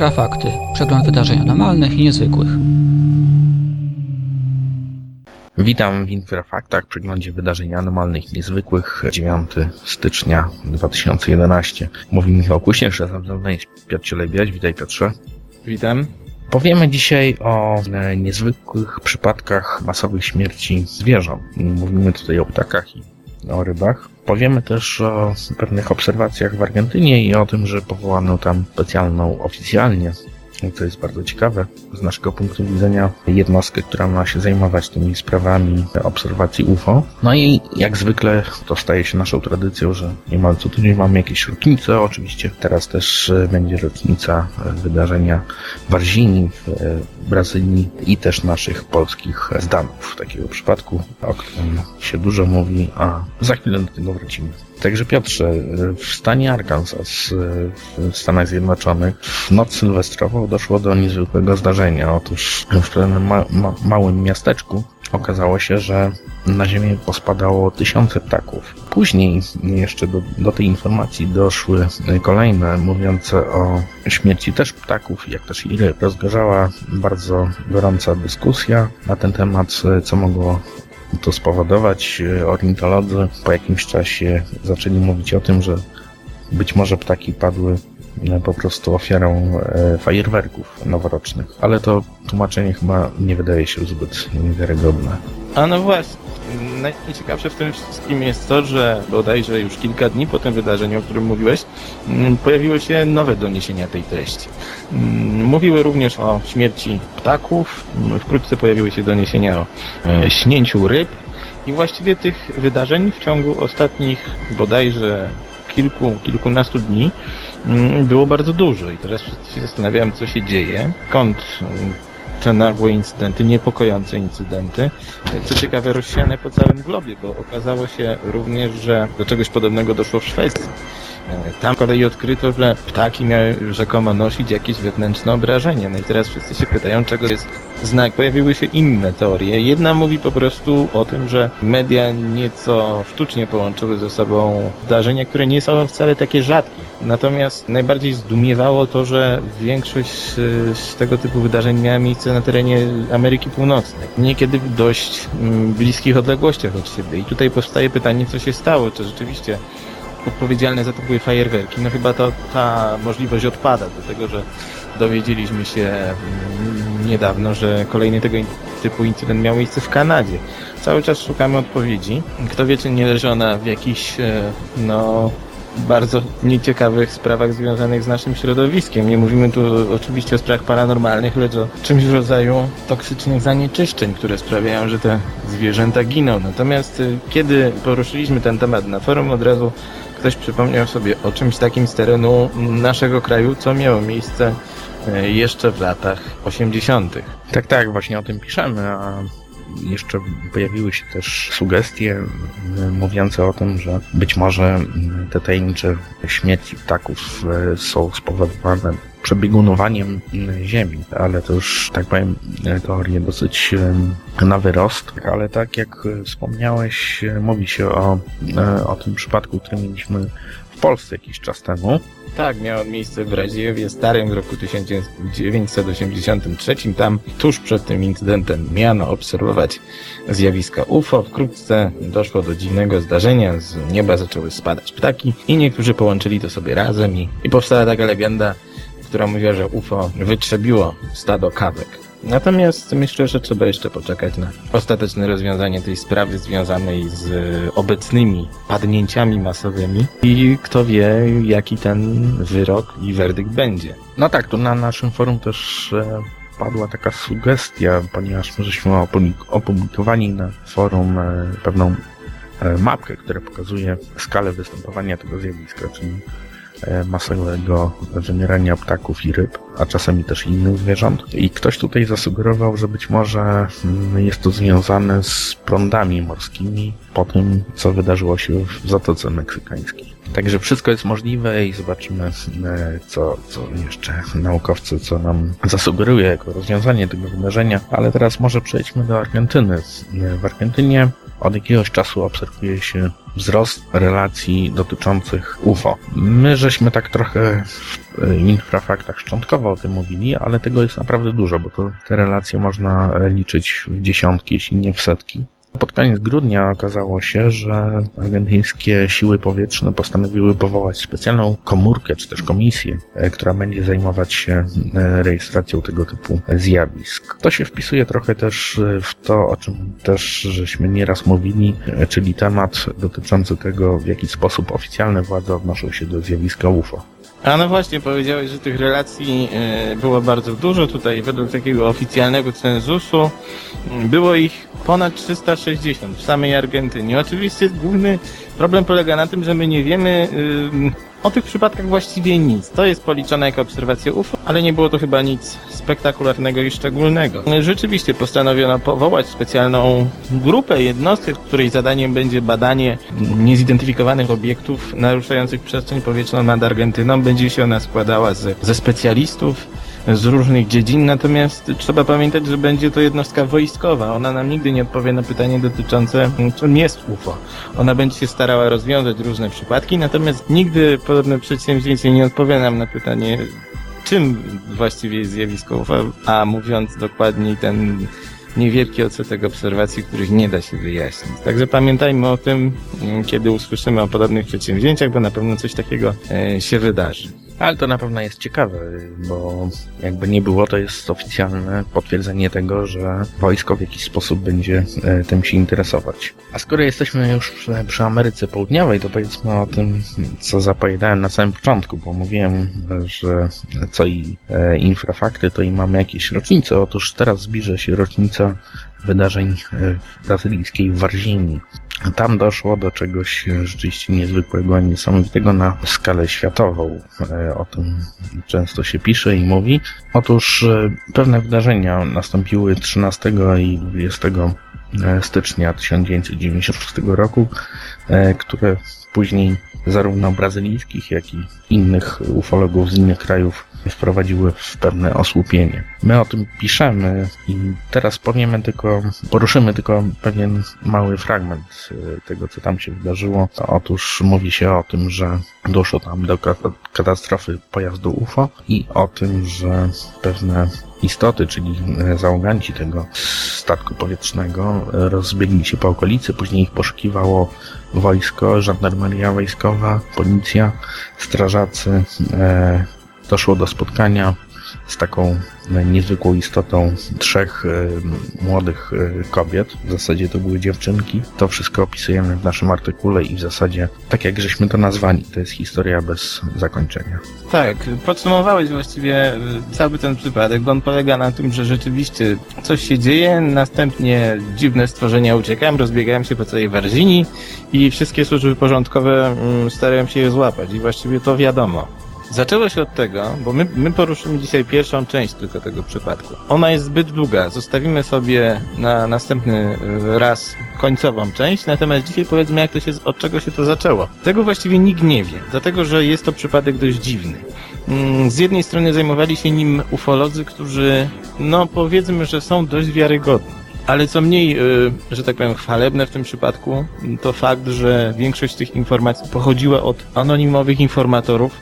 Infrafakty. Przegląd wydarzeń anormalnych i niezwykłych. Witam w Infrafaktach, przeglądzie wydarzeń anormalnych i niezwykłych 9 stycznia 2011. Mówi Michał Kuśnierz, razem ze mną jest Piotr Cielebiać. Witaj Piotrze. Witam. Powiemy dzisiaj o e, niezwykłych przypadkach masowych śmierci zwierząt. Mówimy tutaj o ptakach i o rybach. Powiemy też o pewnych obserwacjach w Argentynie i o tym, że powołano tam specjalną oficjalnie co jest bardzo ciekawe z naszego punktu widzenia, jednostkę, która ma się zajmować tymi sprawami obserwacji UFO. No i jak zwykle to staje się naszą tradycją, że niemal co tydzień mamy jakieś rocznice. Oczywiście teraz też będzie rocznica wydarzenia w Arzini w Brazylii i też naszych polskich zdanów takiego przypadku, o którym się dużo mówi, a za chwilę do tego wrócimy. Także Piotrze, w stanie Arkansas w Stanach Zjednoczonych w noc sylwestrową doszło do niezwykłego zdarzenia. Otóż w pewnym ma ma małym miasteczku okazało się, że na ziemię pospadało tysiące ptaków. Później jeszcze do, do tej informacji doszły kolejne, mówiące o śmierci też ptaków, jak też i ryb. Rozgorzała bardzo gorąca dyskusja na ten temat, co mogło to spowodować. Ornitolodzy po jakimś czasie zaczęli mówić o tym, że być może ptaki padły po prostu ofiarą fajerwerków noworocznych. Ale to tłumaczenie chyba nie wydaje się zbyt wiarygodne. A no właśnie, najciekawsze w tym wszystkim jest to, że bodajże już kilka dni po tym wydarzeniu, o którym mówiłeś, pojawiły się nowe doniesienia tej treści. Mówiły również o śmierci ptaków, wkrótce pojawiły się doniesienia o śnięciu ryb i właściwie tych wydarzeń w ciągu ostatnich bodajże kilku, kilkunastu dni było bardzo dużo i teraz wszyscy się zastanawiałem, co się dzieje, skąd te nagłe incydenty, niepokojące incydenty, co ciekawe rozsiane po całym globie, bo okazało się również, że do czegoś podobnego doszło w Szwecji. Tam z kolei odkryto, że ptaki miały rzekomo nosić jakieś wewnętrzne obrażenia. No i teraz wszyscy się pytają, czego jest znak. Pojawiły się inne teorie. Jedna mówi po prostu o tym, że media nieco sztucznie połączyły ze sobą zdarzenia, które nie są wcale takie rzadkie. Natomiast najbardziej zdumiewało to, że większość z tego typu wydarzeń miała miejsce na terenie Ameryki Północnej. Niekiedy w dość bliskich odległościach od siebie. I tutaj powstaje pytanie, co się stało. Czy rzeczywiście odpowiedzialne za to były fajerwerki. No chyba to ta możliwość odpada do tego, że dowiedzieliśmy się niedawno, że kolejny tego typu incydent miał miejsce w Kanadzie. Cały czas szukamy odpowiedzi. Kto wie, czy nie leży ona w jakichś, no, bardzo nieciekawych sprawach związanych z naszym środowiskiem. Nie mówimy tu oczywiście o sprawach paranormalnych, lecz o czymś w rodzaju toksycznych zanieczyszczeń, które sprawiają, że te zwierzęta giną. Natomiast kiedy poruszyliśmy ten temat na forum, od razu ktoś przypomniał sobie o czymś takim z terenu naszego kraju, co miało miejsce jeszcze w latach 80. Tak, tak, właśnie o tym piszemy, a jeszcze pojawiły się też sugestie mówiące o tym, że być może te tajemnicze śmierci ptaków są spowodowane przebiegunowaniem ziemi, ale to już, tak powiem, teorie dosyć na wyrost, ale tak jak wspomniałeś, mówi się o, o tym przypadku, który mieliśmy w Polsce jakiś czas temu. Tak, miało miejsce w Radziewie Starym w roku 1983. Tam tuż przed tym incydentem miano obserwować zjawiska UFO. Wkrótce doszło do dziwnego zdarzenia, z nieba zaczęły spadać ptaki i niektórzy połączyli to sobie razem i, i powstała taka legenda, która mówiła, że UFO wytrzebiło stado kawek. Natomiast myślę, że trzeba jeszcze poczekać na ostateczne rozwiązanie tej sprawy związanej z obecnymi padnięciami masowymi i kto wie, jaki ten wyrok i werdykt będzie. No tak, tu na naszym forum też e, padła taka sugestia, ponieważ my żeśmy opublikowali na forum e, pewną e, mapkę, która pokazuje skalę występowania tego zjawiska, czyli masowego wymierania ptaków i ryb, a czasami też innych zwierząt. I ktoś tutaj zasugerował, że być może jest to związane z prądami morskimi po tym, co wydarzyło się w Zatoce Meksykańskiej. Także wszystko jest możliwe i zobaczymy, co, co jeszcze naukowcy, co nam zasugeruje jako rozwiązanie tego wydarzenia. Ale teraz może przejdźmy do Argentyny. W Argentynie od jakiegoś czasu obserwuje się wzrost relacji dotyczących UFO. My żeśmy tak trochę w infrafaktach szczątkowo o tym mówili, ale tego jest naprawdę dużo, bo to te relacje można liczyć w dziesiątki, jeśli nie w setki. Pod koniec grudnia okazało się, że argentyńskie siły powietrzne postanowiły powołać specjalną komórkę, czy też komisję, e, która będzie zajmować się e, rejestracją tego typu zjawisk. To się wpisuje trochę też e, w to, o czym też żeśmy nieraz mówili, czyli temat dotyczący tego, w jaki sposób oficjalne władze odnoszą się do zjawiska UFO. A no właśnie, powiedziałeś, że tych relacji było bardzo dużo. Tutaj według takiego oficjalnego cenzusu było ich ponad 360 w samej Argentynie. Oczywiście główny problem polega na tym, że my nie wiemy o tych przypadkach właściwie nic. To jest policzone jako obserwacja UFO, ale nie było to chyba nic spektakularnego i szczególnego. Rzeczywiście postanowiono powołać specjalną grupę jednostek, której zadaniem będzie badanie niezidentyfikowanych obiektów naruszających przestrzeń powietrzną nad Argentyną. Będzie się ona składała ze, ze specjalistów, z różnych dziedzin, natomiast trzeba pamiętać, że będzie to jednostka wojskowa. Ona nam nigdy nie odpowie na pytanie dotyczące, czym jest UFO. Ona będzie się starała rozwiązać różne przypadki, natomiast nigdy podobne przedsięwzięcie nie odpowie nam na pytanie, czym właściwie jest zjawisko UFO, a mówiąc dokładniej ten niewielki odsetek obserwacji, których nie da się wyjaśnić. Także pamiętajmy o tym, kiedy usłyszymy o podobnych przedsięwzięciach, bo na pewno coś takiego e, się wydarzy. Ale to na pewno jest ciekawe, bo jakby nie było, to jest oficjalne potwierdzenie tego, że wojsko w jakiś sposób będzie e, tym się interesować. A skoro jesteśmy już przy Ameryce Południowej, to powiedzmy o tym, co zapowiadałem na samym początku, bo mówiłem, że co i e, infrafakty, to i mamy jakieś rocznice. Otóż teraz zbliża się rocznica wydarzeń e, brazylijskiej w Warzini. Tam doszło do czegoś rzeczywiście niezwykłego, niesamowitego na skalę światową. E, o tym często się pisze i mówi. Otóż e, pewne wydarzenia nastąpiły 13 i 20 stycznia 1996 roku, które później zarówno brazylijskich, jak i innych ufologów z innych krajów wprowadziły w pewne osłupienie. My o tym piszemy i teraz powiemy tylko, poruszymy tylko pewien mały fragment y, tego, co tam się wydarzyło. Otóż mówi się o tym, że doszło tam do katastrofy pojazdu UFO i o tym, że pewne istoty, czyli załoganci tego statku powietrznego rozbiegli się po okolicy, później ich poszukiwało wojsko, żandarmeria wojskowa, policja, strażacy, e, doszło do spotkania z taką niezwykłą istotą trzech e, młodych e, kobiet. W zasadzie to były dziewczynki. To wszystko opisujemy w naszym artykule i w zasadzie tak jak żeśmy to nazwali, to jest historia bez zakończenia. Tak, podsumowałeś właściwie e, cały ten przypadek, bo on polega na tym, że rzeczywiście coś się dzieje, następnie dziwne stworzenia uciekają, rozbiegają się po całej Warzini i wszystkie służby porządkowe mm, starają się je złapać i właściwie to wiadomo. Zaczęło się od tego, bo my, my poruszymy dzisiaj pierwszą część tylko tego przypadku. Ona jest zbyt długa. Zostawimy sobie na następny e, raz końcową część, natomiast dzisiaj powiedzmy, jak to się, od czego się to zaczęło. Tego właściwie nikt nie wie, dlatego że jest to przypadek dość dziwny. Mm, z jednej strony zajmowali się nim ufolodzy, którzy, no powiedzmy, że są dość wiarygodni. Ale co mniej, y, że tak powiem, chwalebne w tym przypadku, to fakt, że większość tych informacji pochodziła od anonimowych informatorów,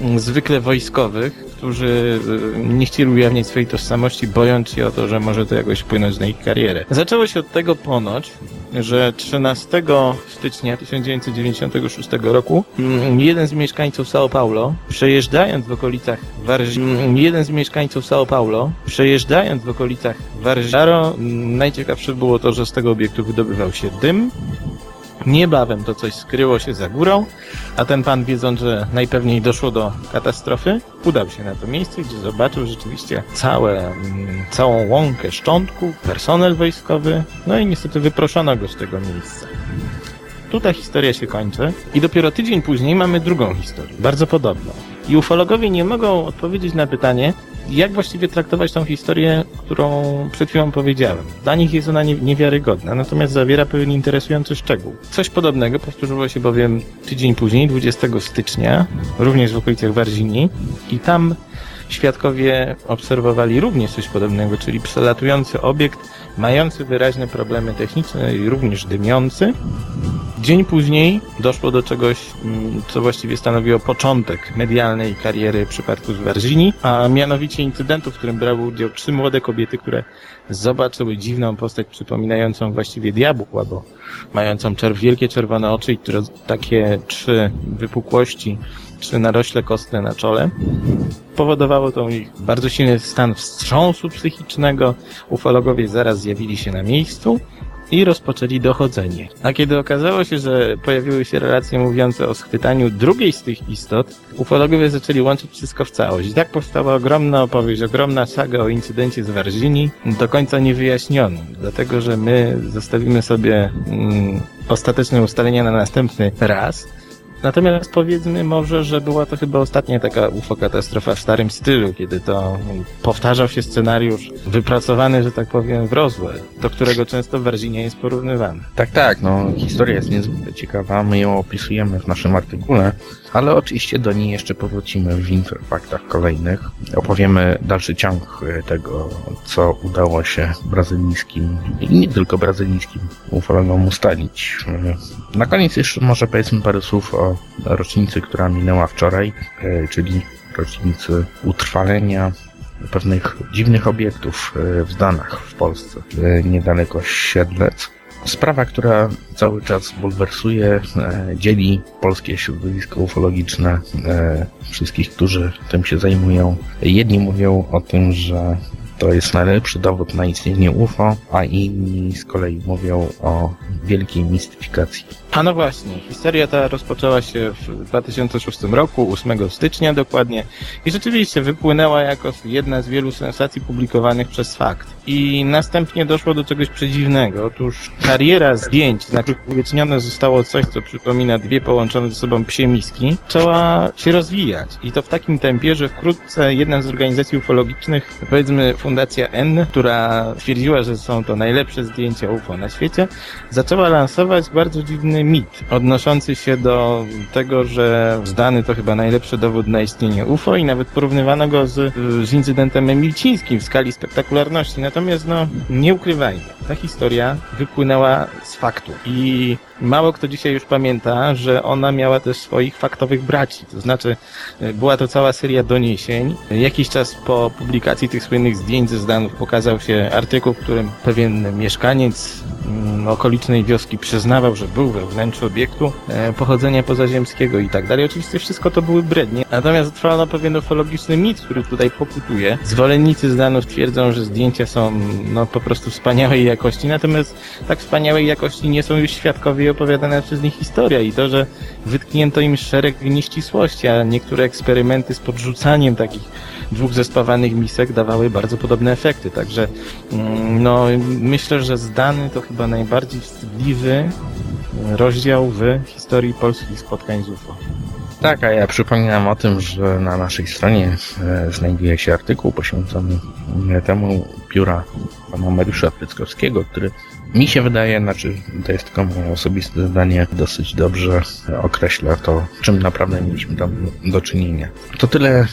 mm, zwykle wojskowych, którzy y, nie chcieli ujawniać swojej tożsamości, bojąc się o to, że może to jakoś wpłynąć na ich karierę. Zaczęło się od tego ponoć, że 13 stycznia 1996 roku mm, jeden z mieszkańców São Paulo, przejeżdżając w okolicach Warzaro, mm, jeden z mieszkańców São Paulo, przejeżdżając w okolicach Warzaro, mm, najciekawsze było to, że z tego obiektu wydobywał się dym, Niebawem to coś skryło się za górą, a ten pan, wiedząc, że najpewniej doszło do katastrofy, udał się na to miejsce, gdzie zobaczył rzeczywiście całe, mm, całą łąkę szczątków, personel wojskowy, no i niestety wyproszono go z tego miejsca. Tu ta historia się kończy i dopiero tydzień później mamy drugą historię, bardzo podobną. I ufologowie nie mogą odpowiedzieć na pytanie, jak właściwie traktować tą historię, którą przed chwilą powiedziałem. Dla nich jest ona niewiarygodna, natomiast zawiera pewien interesujący szczegół. Coś podobnego powtórzyło się bowiem tydzień później, 20 stycznia, również w okolicach Warzini i tam świadkowie obserwowali również coś podobnego, czyli przelatujący obiekt mający wyraźne problemy techniczne i również dymiący. Dzień później doszło do czegoś, mm, co właściwie stanowiło początek medialnej kariery przypadku z Warzini, a mianowicie incydentu, w którym brały udział trzy młode kobiety, które zobaczyły dziwną postać przypominającą właściwie diabła, bo mającą czerw, wielkie czerwone oczy i które, takie trzy wypukłości, trzy narośle kostne na czole. Powodowało to ich bardzo silny stan wstrząsu psychicznego. Ufologowie zaraz zjawili się na miejscu i rozpoczęli dochodzenie. A kiedy okazało się, że pojawiły się relacje mówiące o schwytaniu drugiej z tych istot, ufologowie zaczęli łączyć wszystko w całość. I tak powstała ogromna opowieść, ogromna saga o incydencie z Warzini, do końca niewyjaśnionym, dlatego że my zostawimy sobie mm, ostateczne ustalenia na następny raz, Natomiast powiedzmy może, że była to chyba ostatnia taka UFO katastrofa w starym stylu, kiedy to powtarzał się scenariusz wypracowany, że tak powiem, w Roswell, do którego często Warzinia jest porównywany. Tak, tak, no historia jest niezwykle ciekawa, my ją opisujemy w naszym artykule, ale oczywiście do niej jeszcze powrócimy w interfaktach kolejnych. Opowiemy dalszy ciąg e, tego, co udało się brazylijskim i nie tylko brazylijskim ufologom ustalić. E, na koniec jeszcze może powiedzmy parę słów o rocznicy, która minęła wczoraj, e, czyli rocznicy utrwalenia pewnych dziwnych obiektów w Danach w Polsce, niedaleko Siedlec. Sprawa, która cały czas bulwersuje, e, dzieli polskie środowisko ufologiczne, e, wszystkich, którzy tym się zajmują. Jedni mówią o tym, że to jest najlepszy dowód na istnienie UFO, a inni z kolei mówią o wielkiej mistyfikacji. A no właśnie, historia ta rozpoczęła się w 2006 roku, 8 stycznia dokładnie i rzeczywiście wypłynęła jako jedna z wielu sensacji publikowanych przez Fakt. I następnie doszło do czegoś przedziwnego. Otóż kariera zdjęć, na których uwiecznione zostało coś, co przypomina dwie połączone ze sobą psie miski, zaczęła się rozwijać. I to w takim tempie, że wkrótce jedna z organizacji ufologicznych, powiedzmy Fundacja N, która twierdziła, że są to najlepsze zdjęcia UFO na świecie, zaczęła lansować bardzo dziwny mit odnoszący się do tego, że zdany to chyba najlepszy dowód na istnienie UFO i nawet porównywano go z, z incydentem emilcińskim w skali spektakularności. Natomiast no, nie ukrywajmy, ta historia wypłynęła z faktu i mało kto dzisiaj już pamięta, że ona miała też swoich faktowych braci. To znaczy, e, była to cała seria doniesień. Jakiś czas po publikacji tych słynnych zdjęć ze Zdanów pokazał się artykuł, w którym pewien mieszkaniec mm, okolicznej wioski przyznawał, że był we wnętrzu obiektu e, pochodzenia pozaziemskiego i tak dalej. Oczywiście wszystko to były brednie. Natomiast trwano pewien ufologiczny mit, który tutaj pokutuje. Zwolennicy Zdanów twierdzą, że zdjęcia są no, po prostu wspaniałej jakości, natomiast tak wspaniałej jakości nie są już świadkowie opowiadana przez nich historia i to, że wytknięto im szereg nieścisłości, a niektóre eksperymenty z podrzucaniem takich dwóch zespawanych misek dawały bardzo podobne efekty. Także mm, no, myślę, że zdany to chyba najbardziej wstydliwy rozdział w historii polskich spotkań z UFO. Tak, a ja przypominam o tym, że na naszej stronie e, znajduje się artykuł poświęcony temu pióra pana Mariusza Pryckowskiego, który mi się wydaje, znaczy to jest tylko moje osobiste zdanie, dosyć dobrze określa to, czym naprawdę mieliśmy tam do czynienia. To tyle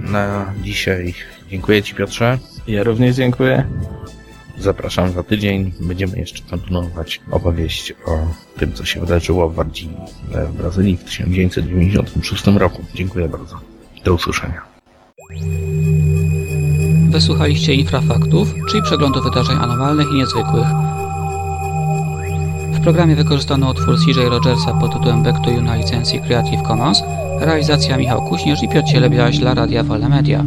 na dzisiaj. Dziękuję Ci Piotrze. Ja również dziękuję. Zapraszam za tydzień. Będziemy jeszcze kontynuować opowieść o tym, co się wydarzyło w Wardzini w Brazylii w 1996 roku. Dziękuję bardzo. Do usłyszenia. Wysłuchaliście infrafaktów, czyli przeglądu wydarzeń anormalnych i niezwykłych. W programie wykorzystano utwór CJ Rogersa pod tytułem Back to You na licencji Creative Commons, realizacja Michał Kuśnierz i Piotr Cielebiaś dla Radia Wolne Media.